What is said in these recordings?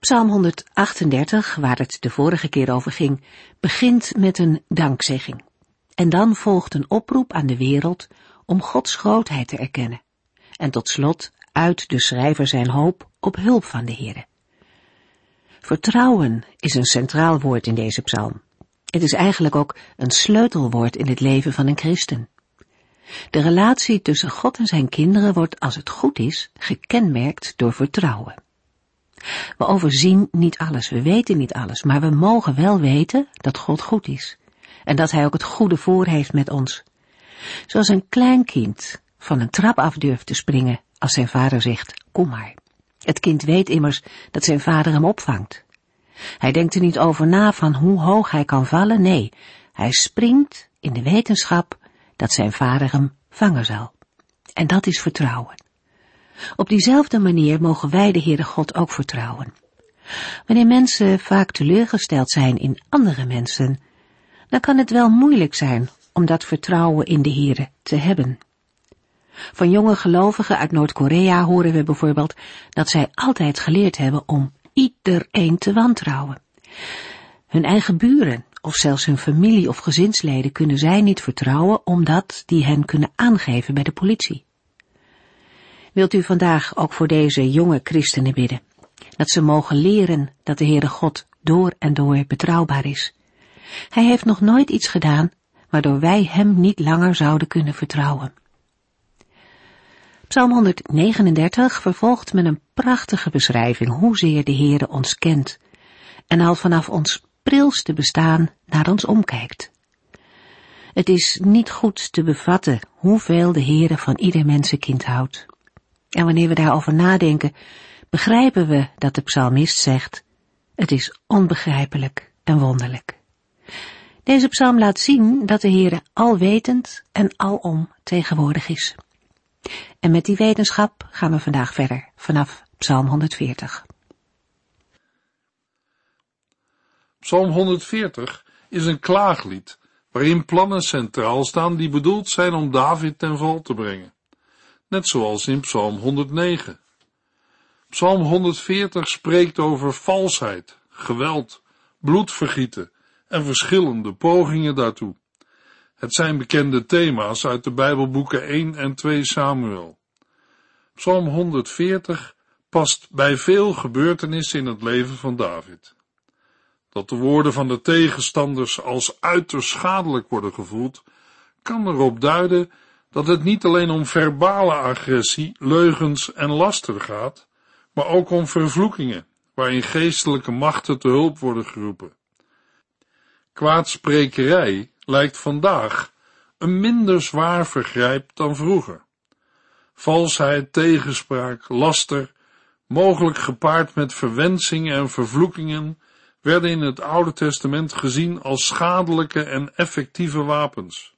Psalm 138, waar het de vorige keer over ging, begint met een dankzegging. En dan volgt een oproep aan de wereld om Gods grootheid te erkennen. En tot slot uit de schrijver zijn hoop op hulp van de Heere. Vertrouwen is een centraal woord in deze psalm. Het is eigenlijk ook een sleutelwoord in het leven van een christen. De relatie tussen God en zijn kinderen wordt, als het goed is, gekenmerkt door vertrouwen. We overzien niet alles, we weten niet alles, maar we mogen wel weten dat God goed is. En dat Hij ook het goede voor heeft met ons. Zoals een klein kind van een trap af durft te springen als zijn vader zegt, kom maar. Het kind weet immers dat zijn vader hem opvangt. Hij denkt er niet over na van hoe hoog hij kan vallen, nee, hij springt in de wetenschap dat zijn vader hem vangen zal. En dat is vertrouwen. Op diezelfde manier mogen wij de Heere God ook vertrouwen. Wanneer mensen vaak teleurgesteld zijn in andere mensen, dan kan het wel moeilijk zijn om dat vertrouwen in de Heere te hebben. Van jonge gelovigen uit Noord-Korea horen we bijvoorbeeld dat zij altijd geleerd hebben om iedereen te wantrouwen. Hun eigen buren of zelfs hun familie of gezinsleden kunnen zij niet vertrouwen omdat die hen kunnen aangeven bij de politie. Wilt u vandaag ook voor deze jonge christenen bidden, dat ze mogen leren dat de Heere God door en door betrouwbaar is. Hij heeft nog nooit iets gedaan waardoor wij hem niet langer zouden kunnen vertrouwen. Psalm 139 vervolgt met een prachtige beschrijving hoezeer de Heere ons kent en al vanaf ons prilste bestaan naar ons omkijkt. Het is niet goed te bevatten hoeveel de Heere van ieder mensenkind houdt. En wanneer we daarover nadenken, begrijpen we dat de psalmist zegt, het is onbegrijpelijk en wonderlijk. Deze psalm laat zien dat de Heere alwetend en alom tegenwoordig is. En met die wetenschap gaan we vandaag verder vanaf Psalm 140. Psalm 140 is een klaaglied waarin plannen centraal staan die bedoeld zijn om David ten val te brengen. Net zoals in Psalm 109. Psalm 140 spreekt over valsheid, geweld, bloedvergieten en verschillende pogingen daartoe. Het zijn bekende thema's uit de Bijbelboeken 1 en 2 Samuel. Psalm 140 past bij veel gebeurtenissen in het leven van David. Dat de woorden van de tegenstanders als uiterst schadelijk worden gevoeld, kan erop duiden dat het niet alleen om verbale agressie, leugens en laster gaat, maar ook om vervloekingen, waarin geestelijke machten te hulp worden geroepen. Kwaadsprekerij lijkt vandaag een minder zwaar vergrijp dan vroeger. Valsheid, tegenspraak, laster, mogelijk gepaard met verwensingen en vervloekingen, werden in het Oude Testament gezien als schadelijke en effectieve wapens.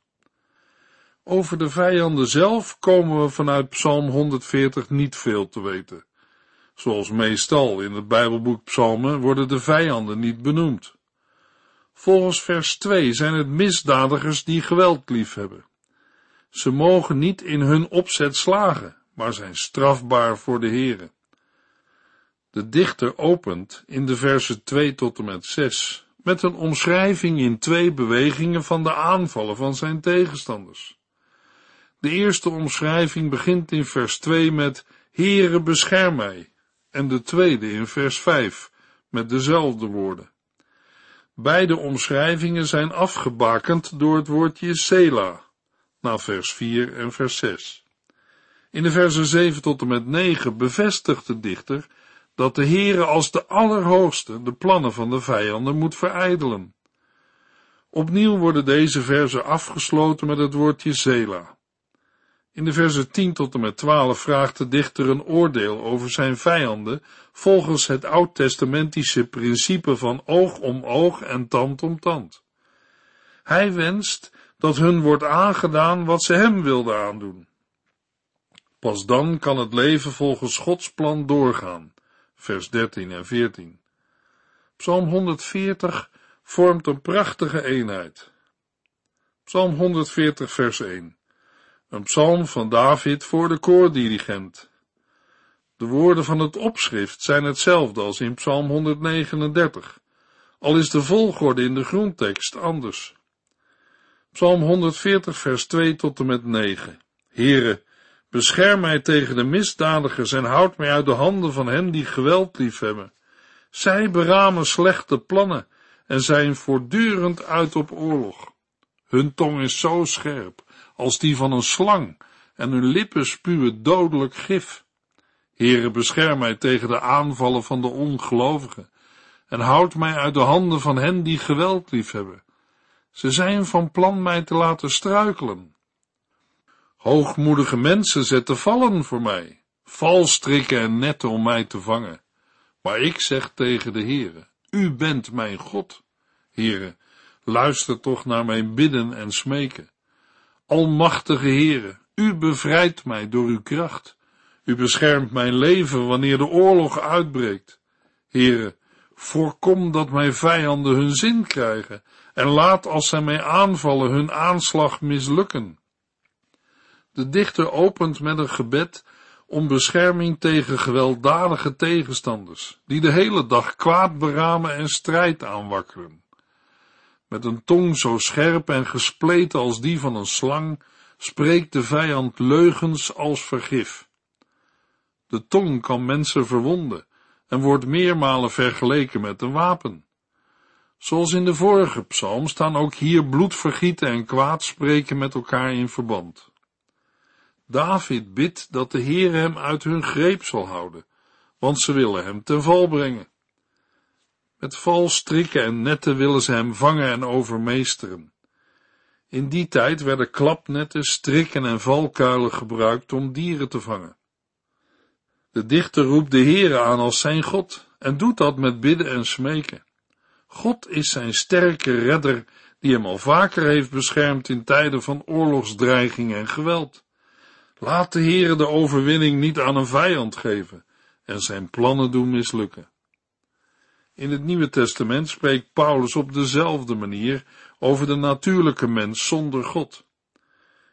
Over de vijanden zelf komen we vanuit Psalm 140 niet veel te weten. Zoals meestal in het Bijbelboek Psalmen worden de vijanden niet benoemd. Volgens vers 2 zijn het misdadigers die geweld liefhebben. Ze mogen niet in hun opzet slagen, maar zijn strafbaar voor de Here. De dichter opent in de versen 2 tot en met 6 met een omschrijving in twee bewegingen van de aanvallen van zijn tegenstanders. De eerste omschrijving begint in vers 2 met Heere bescherm mij en de tweede in vers 5 met dezelfde woorden. Beide omschrijvingen zijn afgebakend door het woordje Sela, na vers 4 en vers 6. In de versen 7 tot en met 9 bevestigt de dichter dat de Heere als de Allerhoogste de plannen van de vijanden moet verijdelen. Opnieuw worden deze versen afgesloten met het woordje Sela. In de versen 10 tot en met 12 vraagt de dichter een oordeel over zijn vijanden volgens het oud-testamentische principe van oog om oog en tand om tand. Hij wenst dat hun wordt aangedaan wat ze hem wilden aandoen. Pas dan kan het leven volgens Gods plan doorgaan. Vers 13 en 14. Psalm 140 vormt een prachtige eenheid. Psalm 140 vers 1. Een psalm van David voor de koordirigent. De woorden van het opschrift zijn hetzelfde als in Psalm 139, al is de volgorde in de grondtekst anders. Psalm 140 vers 2 tot en met 9. Heere, bescherm mij tegen de misdadigers en houd mij uit de handen van hen die geweld liefhebben. Zij beramen slechte plannen en zijn voortdurend uit op oorlog. Hun tong is zo scherp als die van een slang en hun lippen spuwen dodelijk gif. Heere, bescherm mij tegen de aanvallen van de ongelovigen en houd mij uit de handen van hen die geweld liefhebben. Ze zijn van plan mij te laten struikelen. Hoogmoedige mensen zetten vallen voor mij, valstrikken en netten om mij te vangen. Maar ik zeg tegen de Heere, U bent mijn God. Heere, luister toch naar mijn bidden en smeken. Almachtige Heere, U bevrijdt mij door Uw kracht. U beschermt mijn leven wanneer de oorlog uitbreekt. Heere, voorkom dat mijn vijanden hun zin krijgen en laat als zij mij aanvallen hun aanslag mislukken. De dichter opent met een gebed om bescherming tegen gewelddadige tegenstanders, die de hele dag kwaad beramen en strijd aanwakkeren. Met een tong zo scherp en gespleten als die van een slang, spreekt de vijand leugens als vergif. De tong kan mensen verwonden en wordt meermalen vergeleken met een wapen. Zoals in de vorige psalm staan ook hier bloedvergieten en kwaadspreken met elkaar in verband. David bidt dat de Heer hem uit hun greep zal houden, want ze willen hem ten val brengen. Met valstrikken en netten willen ze hem vangen en overmeesteren. In die tijd werden klapnetten, strikken en valkuilen gebruikt om dieren te vangen. De dichter roept de Heere aan als zijn God en doet dat met bidden en smeken. God is zijn sterke redder die hem al vaker heeft beschermd in tijden van oorlogsdreiging en geweld. Laat de Heere de overwinning niet aan een vijand geven en zijn plannen doen mislukken. In het Nieuwe Testament spreekt Paulus op dezelfde manier over de natuurlijke mens zonder God.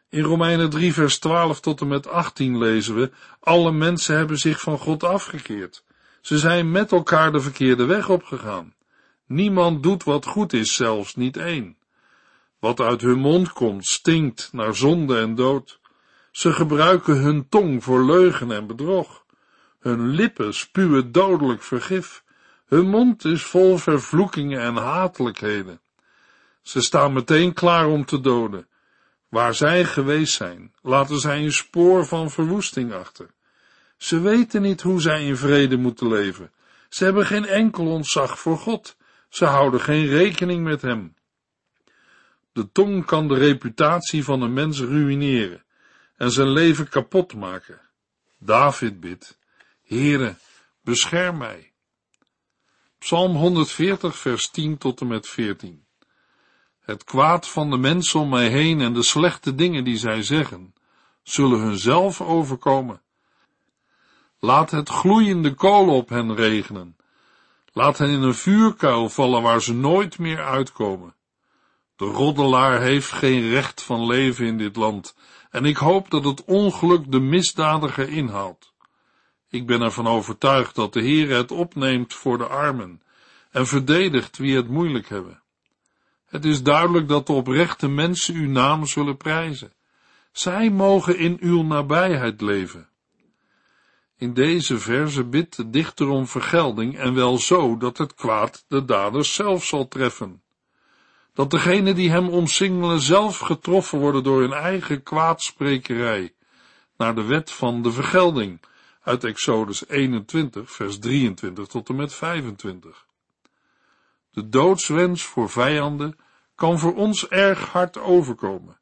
In Romeinen 3 vers 12 tot en met 18 lezen we, alle mensen hebben zich van God afgekeerd. Ze zijn met elkaar de verkeerde weg opgegaan. Niemand doet wat goed is, zelfs niet één. Wat uit hun mond komt, stinkt naar zonde en dood. Ze gebruiken hun tong voor leugen en bedrog. Hun lippen spuwen dodelijk vergif. Hun mond is vol vervloekingen en hatelijkheden. Ze staan meteen klaar om te doden. Waar zij geweest zijn, laten zij een spoor van verwoesting achter. Ze weten niet hoe zij in vrede moeten leven. Ze hebben geen enkel ontzag voor God. Ze houden geen rekening met hem. De tong kan de reputatie van een mens ruïneren en zijn leven kapot maken. David bidt, Heere, bescherm mij. Psalm 140, vers 10 tot en met 14. Het kwaad van de mensen om mij heen en de slechte dingen die zij zeggen, zullen hunzelf overkomen. Laat het gloeiende kolen op hen regenen. Laat hen in een vuurkuil vallen waar ze nooit meer uitkomen. De roddelaar heeft geen recht van leven in dit land en ik hoop dat het ongeluk de misdadiger inhaalt. Ik ben ervan overtuigd dat de Heer het opneemt voor de armen en verdedigt wie het moeilijk hebben. Het is duidelijk dat de oprechte mensen uw naam zullen prijzen. Zij mogen in uw nabijheid leven. In deze verse bidt de dichter om vergelding en wel zo dat het kwaad de daders zelf zal treffen dat degenen die hem omsingelen zelf getroffen worden door hun eigen kwaadsprekerij, naar de wet van de vergelding, uit Exodus 21, vers 23 tot en met 25. De doodswens voor vijanden kan voor ons erg hard overkomen,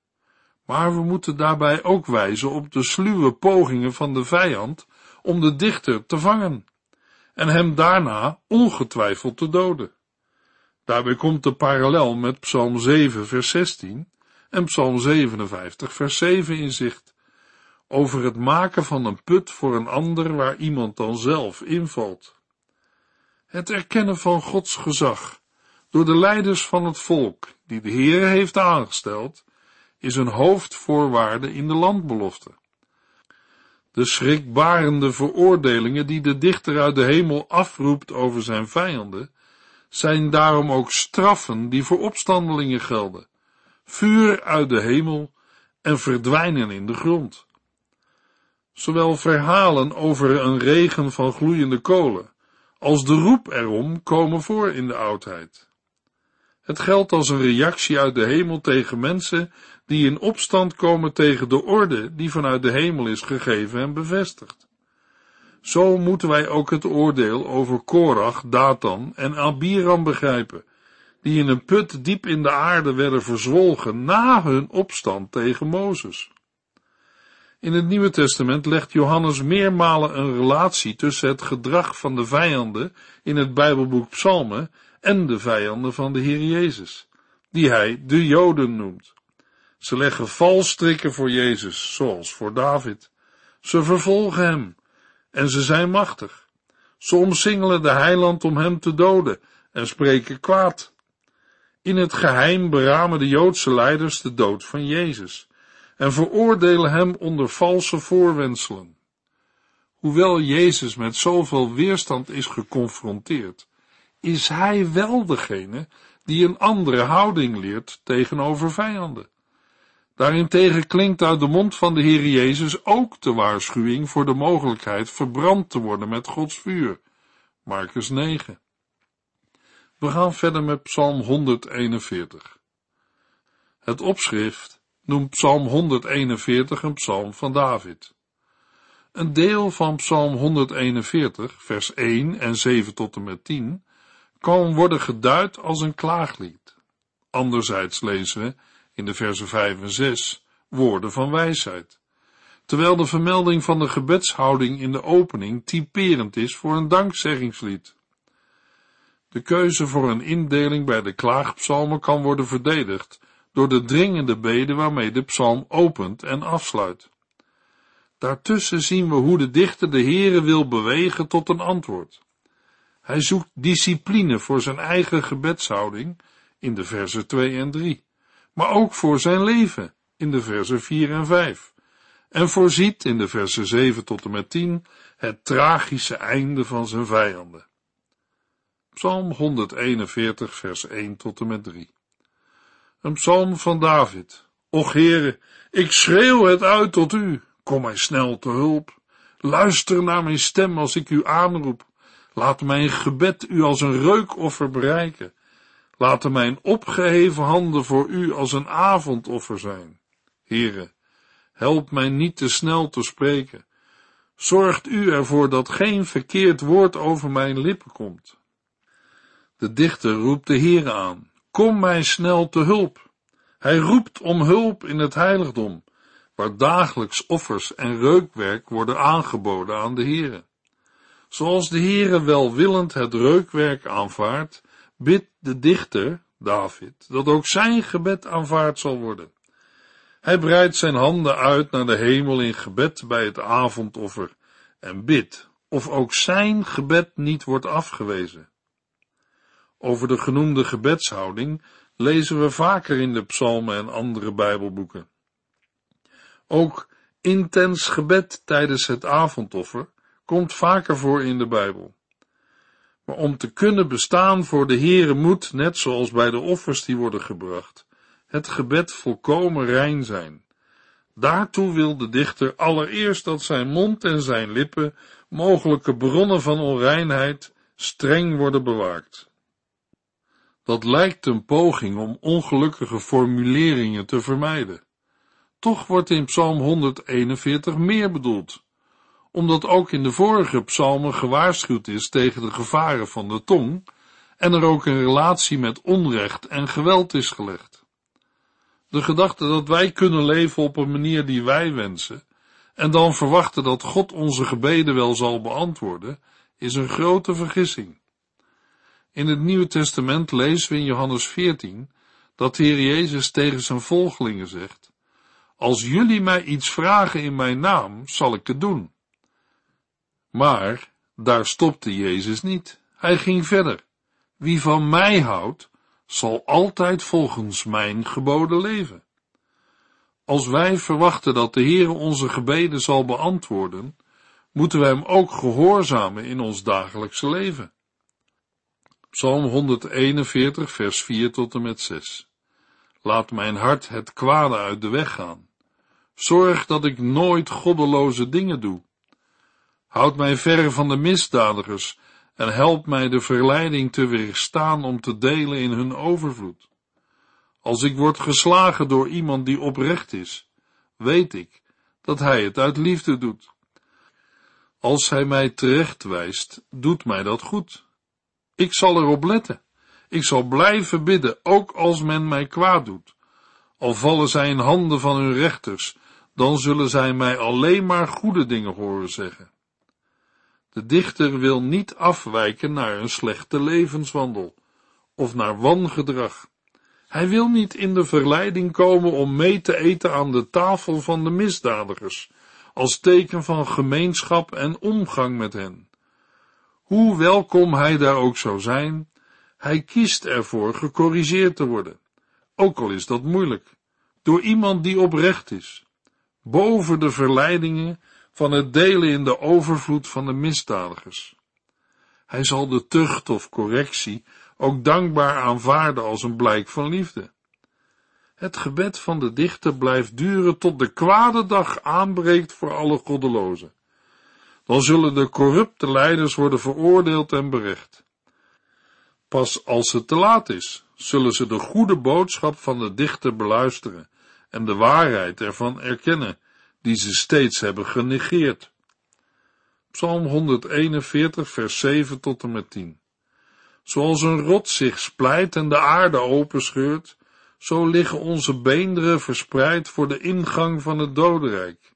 Maar we moeten daarbij ook wijzen op de sluwe pogingen van de vijand om de dichter te vangen en hem daarna ongetwijfeld te doden. Daarbij komt de parallel met Psalm 7, vers 16 en Psalm 57, vers 7 in zicht, over het maken van een put voor een ander waar iemand dan zelf invalt. Het erkennen van Gods gezag door de leiders van het volk, die de Heer heeft aangesteld, is een hoofdvoorwaarde in de landbelofte. De schrikbarende veroordelingen die de dichter uit de hemel afroept over zijn vijanden, zijn daarom ook straffen die voor opstandelingen gelden, vuur uit de hemel en verdwijnen in de grond. Zowel verhalen over een regen van gloeiende kolen, als de roep erom komen voor in de oudheid. Het geldt als een reactie uit de hemel tegen mensen die in opstand komen tegen de orde die vanuit de hemel is gegeven en bevestigd. Zo moeten wij ook het oordeel over Korach, Datan en Abiram begrijpen, die in een put diep in de aarde werden verzwolgen na hun opstand tegen Mozes. In het Nieuwe Testament legt Johannes meermalen een relatie tussen het gedrag van de vijanden in het Bijbelboek Psalmen en de vijanden van de Heer Jezus, die hij de Joden noemt. Ze leggen valstrikken voor Jezus, zoals voor David. Ze vervolgen hem en ze zijn machtig. Ze omsingelen de heiland om hem te doden en spreken kwaad. In het geheim beramen de Joodse leiders de dood van Jezus en veroordelen hem onder valse voorwenselen. Hoewel Jezus met zoveel weerstand is geconfronteerd, is hij wel degene die een andere houding leert tegenover vijanden. Daarentegen klinkt uit de mond van de Heer Jezus ook de waarschuwing voor de mogelijkheid verbrand te worden met Gods vuur. Marcus 9. We gaan verder met Psalm 141. Het opschrift noemt Psalm 141 een psalm van David. Een deel van Psalm 141, vers 1 en 7 tot en met 10, kan worden geduid als een klaaglied. Anderzijds lezen we in de versen 5 en 6 woorden van wijsheid, terwijl de vermelding van de gebedshouding in de opening typerend is voor een dankzeggingslied. De keuze voor een indeling bij de klaagpsalmen kan worden verdedigd door de dringende beden waarmee de psalm opent en afsluit. Daartussen zien we hoe de dichter de Heere wil bewegen tot een antwoord. Hij zoekt discipline voor zijn eigen gebedshouding in de versen 2 en 3, maar ook voor zijn leven in de versen 4 en 5, en voorziet in de versen 7 tot en met 10 het tragische einde van zijn vijanden. Psalm 141, vers 1 tot en met 3. Een psalm van David. Och Heere, ik schreeuw het uit tot u. Kom mij snel te hulp. Luister naar mijn stem als ik u aanroep. Laat mijn gebed u als een reukoffer bereiken. Laat mijn opgeheven handen voor u als een avondoffer zijn. Heere, help mij niet te snel te spreken. Zorgt u ervoor dat geen verkeerd woord over mijn lippen komt. De dichter roept de Heere aan. Kom mij snel te hulp. Hij roept om hulp in het heiligdom, waar dagelijks offers en reukwerk worden aangeboden aan de Heere. Zoals de Heere welwillend het reukwerk aanvaardt, bidt de dichter, David, dat ook zijn gebed aanvaard zal worden. Hij breidt zijn handen uit naar de hemel in gebed bij het avondoffer en bidt of ook zijn gebed niet wordt afgewezen. Over de genoemde gebedshouding lezen we vaker in de psalmen en andere bijbelboeken. Ook intens gebed tijdens het avondoffer komt vaker voor in de Bijbel. Maar om te kunnen bestaan voor de Heere moet, net zoals bij de offers die worden gebracht, het gebed volkomen rein zijn. Daartoe wil de dichter allereerst dat zijn mond en zijn lippen, mogelijke bronnen van onreinheid, streng worden bewaakt. Dat lijkt een poging om ongelukkige formuleringen te vermijden. Toch wordt in Psalm 141 meer bedoeld, omdat ook in de vorige psalmen gewaarschuwd is tegen de gevaren van de tong en er ook een relatie met onrecht en geweld is gelegd. De gedachte dat wij kunnen leven op een manier die wij wensen, en dan verwachten dat God onze gebeden wel zal beantwoorden, is een grote vergissing. In het Nieuwe Testament lezen we in Johannes 14 dat de Heer Jezus tegen zijn volgelingen zegt, als jullie mij iets vragen in mijn naam, zal ik het doen. Maar daar stopte Jezus niet. Hij ging verder. Wie van mij houdt, zal altijd volgens mijn geboden leven. Als wij verwachten dat de Heer onze gebeden zal beantwoorden, moeten we hem ook gehoorzamen in ons dagelijkse leven. Psalm 141, vers 4 tot en met 6. Laat mijn hart het kwade uit de weg gaan. Zorg dat ik nooit goddeloze dingen doe. Houd mij ver van de misdadigers en help mij de verleiding te weerstaan om te delen in hun overvloed. Als ik word geslagen door iemand die oprecht is, weet ik dat hij het uit liefde doet. Als hij mij terecht wijst, doet mij dat goed. Ik zal erop letten. Ik zal blijven bidden, ook als men mij kwaad doet. Al vallen zij in handen van hun rechters, dan zullen zij mij alleen maar goede dingen horen zeggen. De dichter wil niet afwijken naar een slechte levenswandel of naar wangedrag. Hij wil niet in de verleiding komen om mee te eten aan de tafel van de misdadigers, als teken van gemeenschap en omgang met hen. Hoe welkom hij daar ook zou zijn, hij kiest ervoor gecorrigeerd te worden, ook al is dat moeilijk, door iemand die oprecht is, boven de verleidingen van het delen in de overvloed van de misdadigers. Hij zal de tucht of correctie ook dankbaar aanvaarden als een blijk van liefde. Het gebed van de dichter blijft duren tot de kwade dag aanbreekt voor alle goddelozen. Dan zullen de corrupte leiders worden veroordeeld en berecht. Pas als het te laat is, zullen ze de goede boodschap van de dichter beluisteren en de waarheid ervan erkennen, die ze steeds hebben genegeerd. Psalm 141, vers 7 tot en met 10. Zoals een rots zich splijt en de aarde openscheurt, zo liggen onze beenderen verspreid voor de ingang van het dodenrijk.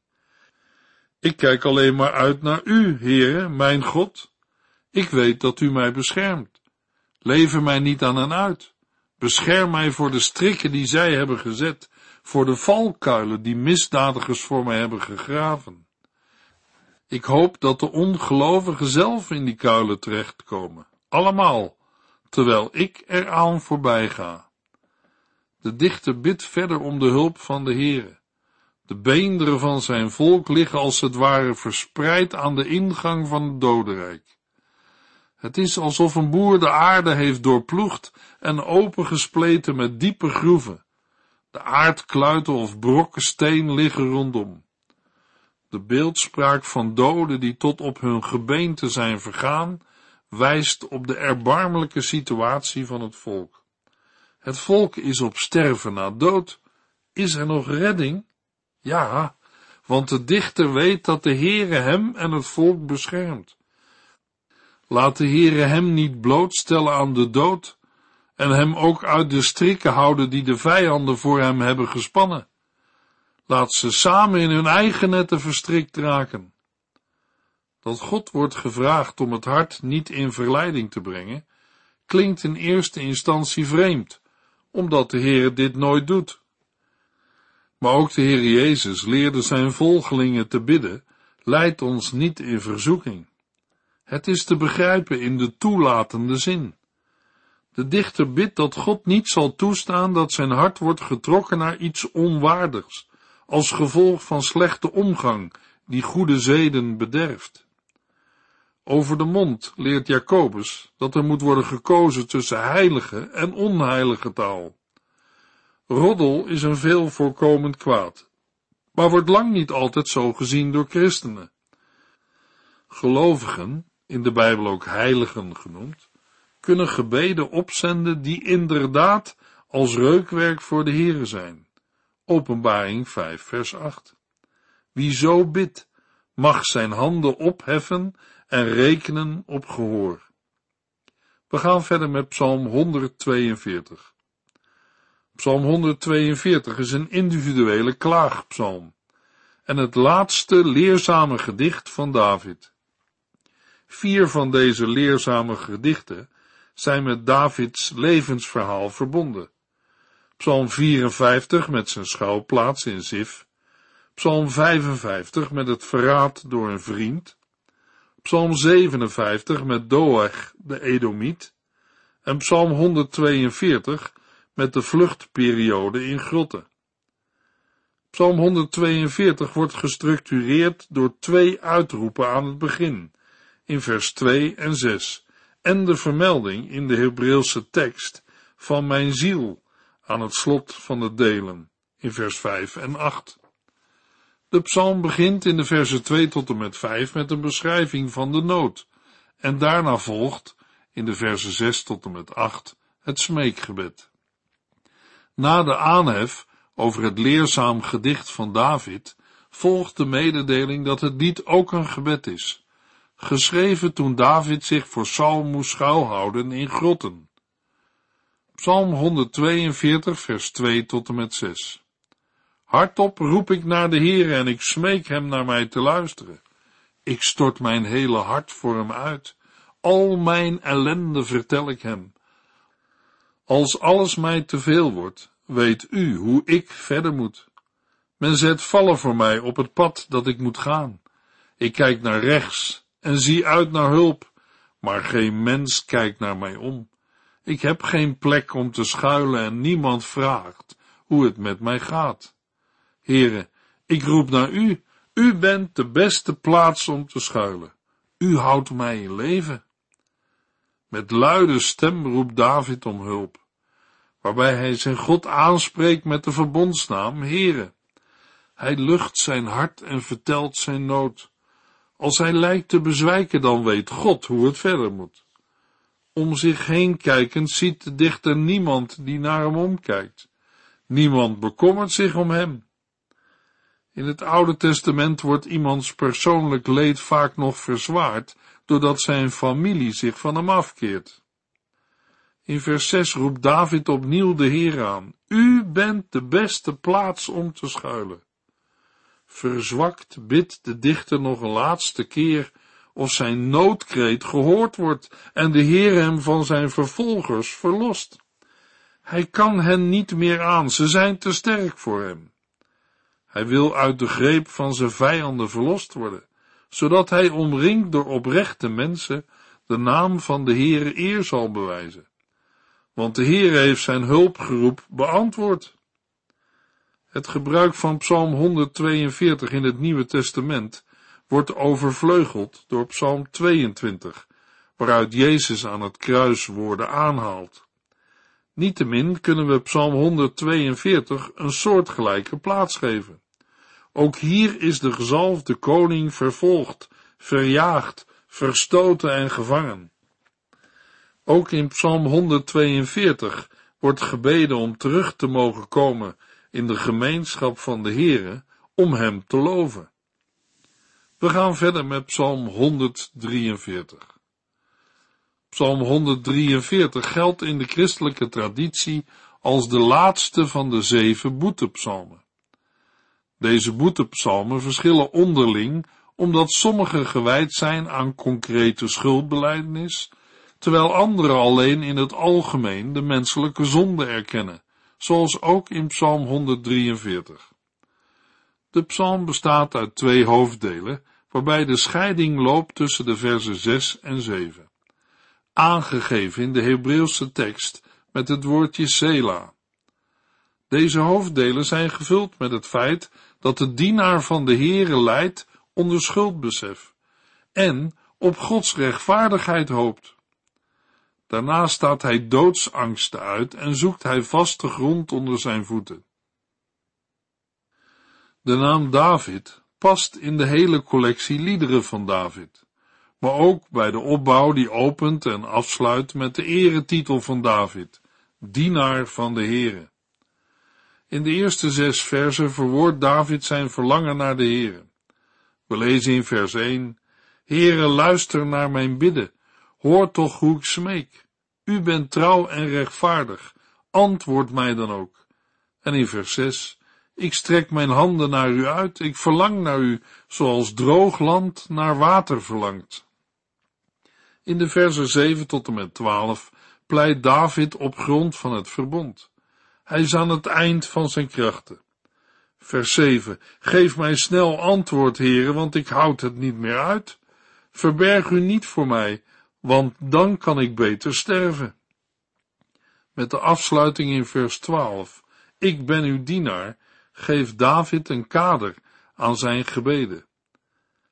Ik kijk alleen maar uit naar u, Heere, mijn God. Ik weet dat u mij beschermt. Lever mij niet aan en uit. Bescherm mij voor de strikken die zij hebben gezet, voor de valkuilen die misdadigers voor mij hebben gegraven. Ik hoop dat de ongelovigen zelf in die kuilen terechtkomen, allemaal, terwijl ik eraan voorbij ga. De dichter bidt verder om de hulp van de Heere. De beenderen van zijn volk liggen als het ware verspreid aan de ingang van het dodenrijk. Het is alsof een boer de aarde heeft doorploegd en opengespleten met diepe groeven. De aardkluiten of brokken steen liggen rondom. De beeldspraak van doden die tot op hun gebeente zijn vergaan, wijst op de erbarmelijke situatie van het volk. Het volk is op sterven na dood. Is er nog redding? Ja, want de dichter weet dat de Heere hem en het volk beschermt. Laat de Heere hem niet blootstellen aan de dood en hem ook uit de strikken houden die de vijanden voor hem hebben gespannen. Laat ze samen in hun eigen netten verstrikt raken. Dat God wordt gevraagd om het hart niet in verleiding te brengen, klinkt in eerste instantie vreemd, omdat de Heer dit nooit doet. Maar ook de Heer Jezus leerde zijn volgelingen te bidden, leidt ons niet in verzoeking. Het is te begrijpen in de toelatende zin. De dichter bidt dat God niet zal toestaan dat zijn hart wordt getrokken naar iets onwaardigs, als gevolg van slechte omgang die goede zeden bederft. Over de mond leert Jacobus dat er moet worden gekozen tussen heilige en onheilige taal. Roddel is een veel voorkomend kwaad, maar wordt lang niet altijd zo gezien door christenen. Gelovigen, in de Bijbel ook heiligen genoemd, kunnen gebeden opzenden die inderdaad als reukwerk voor de Here zijn. Openbaring 5 vers 8. Wie zo bidt, mag zijn handen opheffen en rekenen op gehoor. We gaan verder met Psalm 142. Psalm 142 is een individuele klaagpsalm en het laatste leerzame gedicht van David. Vier van deze leerzame gedichten zijn met Davids levensverhaal verbonden. Psalm 54 met zijn schuilplaats in Zif, Psalm 55 met het verraad door een vriend, Psalm 57 met Doeg de Edomiet en Psalm 142 met de vluchtperiode in grotten. Psalm 142 wordt gestructureerd door twee uitroepen aan het begin, in vers 2 en 6, en de vermelding in de Hebreeuwse tekst van mijn ziel aan het slot van het delen, in vers 5 en 8. De psalm begint in de versen 2 tot en met 5 met een beschrijving van de nood, en daarna volgt, in de versen 6 tot en met 8, het smeekgebed. Na de aanhef over het leerzaam gedicht van David volgt de mededeling dat het lied ook een gebed is, geschreven toen David zich voor Saul moest schuilhouden in grotten. Psalm 142, vers 2 tot en met 6. Hardop roep ik naar de Heer en ik smeek hem naar mij te luisteren. Ik stort mijn hele hart voor hem uit. Al mijn ellende vertel ik hem. Als alles mij te veel wordt, weet u hoe ik verder moet. Men zet vallen voor mij op het pad dat ik moet gaan. Ik kijk naar rechts en zie uit naar hulp, maar geen mens kijkt naar mij om. Ik heb geen plek om te schuilen en niemand vraagt hoe het met mij gaat. Heren, ik roep naar u. U bent de beste plaats om te schuilen. U houdt mij in leven. Met luide stem roept David om hulp, waarbij hij zijn God aanspreekt met de verbondsnaam Heren. Hij lucht zijn hart en vertelt zijn nood. Als hij lijkt te bezwijken, dan weet God hoe het verder moet. Om zich heen kijkend ziet de dichter niemand die naar hem omkijkt. Niemand bekommert zich om hem. In het Oude Testament wordt iemands persoonlijk leed vaak nog verzwaard, doordat zijn familie zich van hem afkeert. In vers 6 roept David opnieuw de Heer aan. U bent de beste plaats om te schuilen. Verzwakt bidt de dichter nog een laatste keer of zijn noodkreet gehoord wordt en de Heer hem van zijn vervolgers verlost. Hij kan hen niet meer aan, ze zijn te sterk voor hem. Hij wil uit de greep van zijn vijanden verlost worden, zodat hij omringd door oprechte mensen de naam van de Heere eer zal bewijzen. Want de Heere heeft zijn hulpgeroep beantwoord. Het gebruik van Psalm 142 in het Nieuwe Testament wordt overvleugeld door Psalm 22, waaruit Jezus aan het kruis woorden aanhaalt. Niettemin kunnen we Psalm 142 een soortgelijke plaats geven. Ook hier is de gezalfde koning vervolgd, verjaagd, verstoten en gevangen. Ook in Psalm 142 wordt gebeden om terug te mogen komen in de gemeenschap van de Heere, om hem te loven. We gaan verder met Psalm 143. Psalm 143 geldt in de christelijke traditie als de laatste van de zeven boetepsalmen. Deze boetepsalmen verschillen onderling omdat sommige gewijd zijn aan concrete schuldbelijdenis, terwijl andere alleen in het algemeen de menselijke zonde erkennen, zoals ook in Psalm 143. De psalm bestaat uit twee hoofddelen, waarbij de scheiding loopt tussen de versen 6 en 7. Aangegeven in de Hebreeuwse tekst met het woordje Sela. Deze hoofddelen zijn gevuld met het feit dat de dienaar van de Heere leidt onder schuldbesef en op Gods rechtvaardigheid hoopt. Daarna staat hij doodsangsten uit en zoekt hij vaste grond onder zijn voeten. De naam David past in de hele collectie liederen van David, maar ook bij de opbouw die opent en afsluit met de eretitel van David, dienaar van de Heere. In de eerste zes versen verwoordt David zijn verlangen naar de Heere. We lezen in vers 1, Heere, luister naar mijn bidden, hoor toch hoe ik smeek. U bent trouw en rechtvaardig, antwoord mij dan ook. En in vers 6, ik strek mijn handen naar u uit, ik verlang naar u, zoals droog land naar water verlangt. In de versen 7 tot en met 12 pleit David op grond van het verbond. Hij is aan het eind van zijn krachten. Vers 7. Geef mij snel antwoord, heren, want ik houd het niet meer uit. Verberg u niet voor mij, want dan kan ik beter sterven. Met de afsluiting in vers 12. Ik ben uw dienaar, geeft David een kader aan zijn gebeden.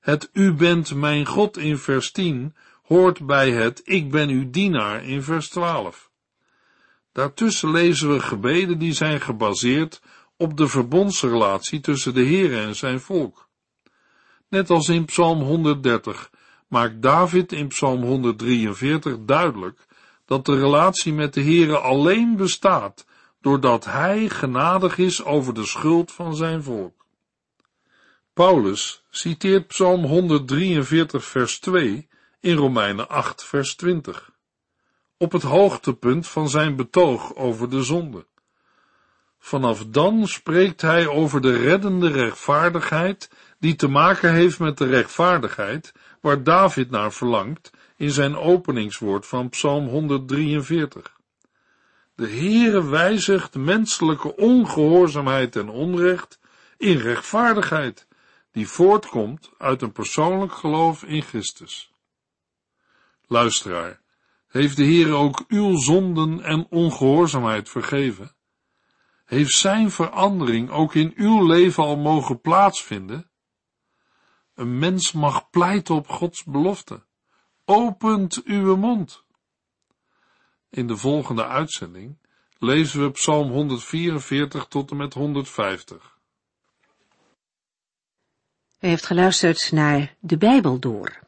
Het U bent mijn God in vers 10 hoort bij het Ik ben uw dienaar in vers 12. Daartussen lezen we gebeden die zijn gebaseerd op de verbondsrelatie tussen de Heer en zijn volk. Net als in Psalm 130 maakt David in Psalm 143 duidelijk dat de relatie met de Heere alleen bestaat doordat hij genadig is over de schuld van zijn volk. Paulus citeert Psalm 143 vers 2 in Romeinen 8 vers 20, op het hoogtepunt van zijn betoog over de zonde. Vanaf dan spreekt hij over de reddende rechtvaardigheid die te maken heeft met de rechtvaardigheid waar David naar verlangt in zijn openingswoord van Psalm 143. De Heere wijzigt menselijke ongehoorzaamheid en onrecht in rechtvaardigheid, die voortkomt uit een persoonlijk geloof in Christus. Luisteraar, heeft de Heere ook uw zonden en ongehoorzaamheid vergeven? Heeft zijn verandering ook in uw leven al mogen plaatsvinden? Een mens mag pleiten op Gods belofte. Opent uw mond. In de volgende uitzending lezen we Psalm 144 tot en met 150. U heeft geluisterd naar De Bijbel Door,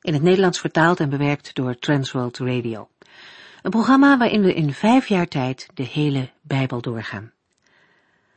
in het Nederlands vertaald en bewerkt door Transworld Radio. Een programma waarin we in vijf jaar tijd de hele Bijbel doorgaan.